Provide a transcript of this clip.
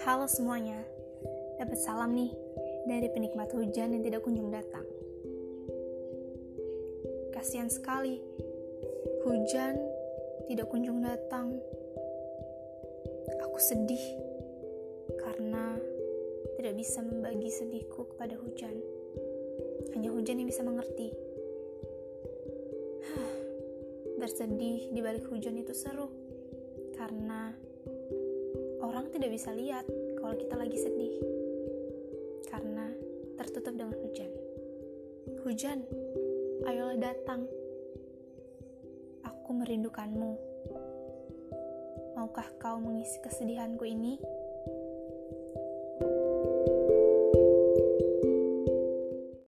Halo semuanya, dapat salam nih dari penikmat hujan yang tidak kunjung datang. Kasihan sekali, hujan tidak kunjung datang. Aku sedih karena tidak bisa membagi sedihku kepada hujan. Hanya hujan yang bisa mengerti. Bersedih di balik hujan itu seru karena orang tidak bisa lihat kalau kita lagi sedih karena tertutup dengan hujan. Hujan, ayolah datang. Aku merindukanmu. Maukah kau mengisi kesedihanku ini?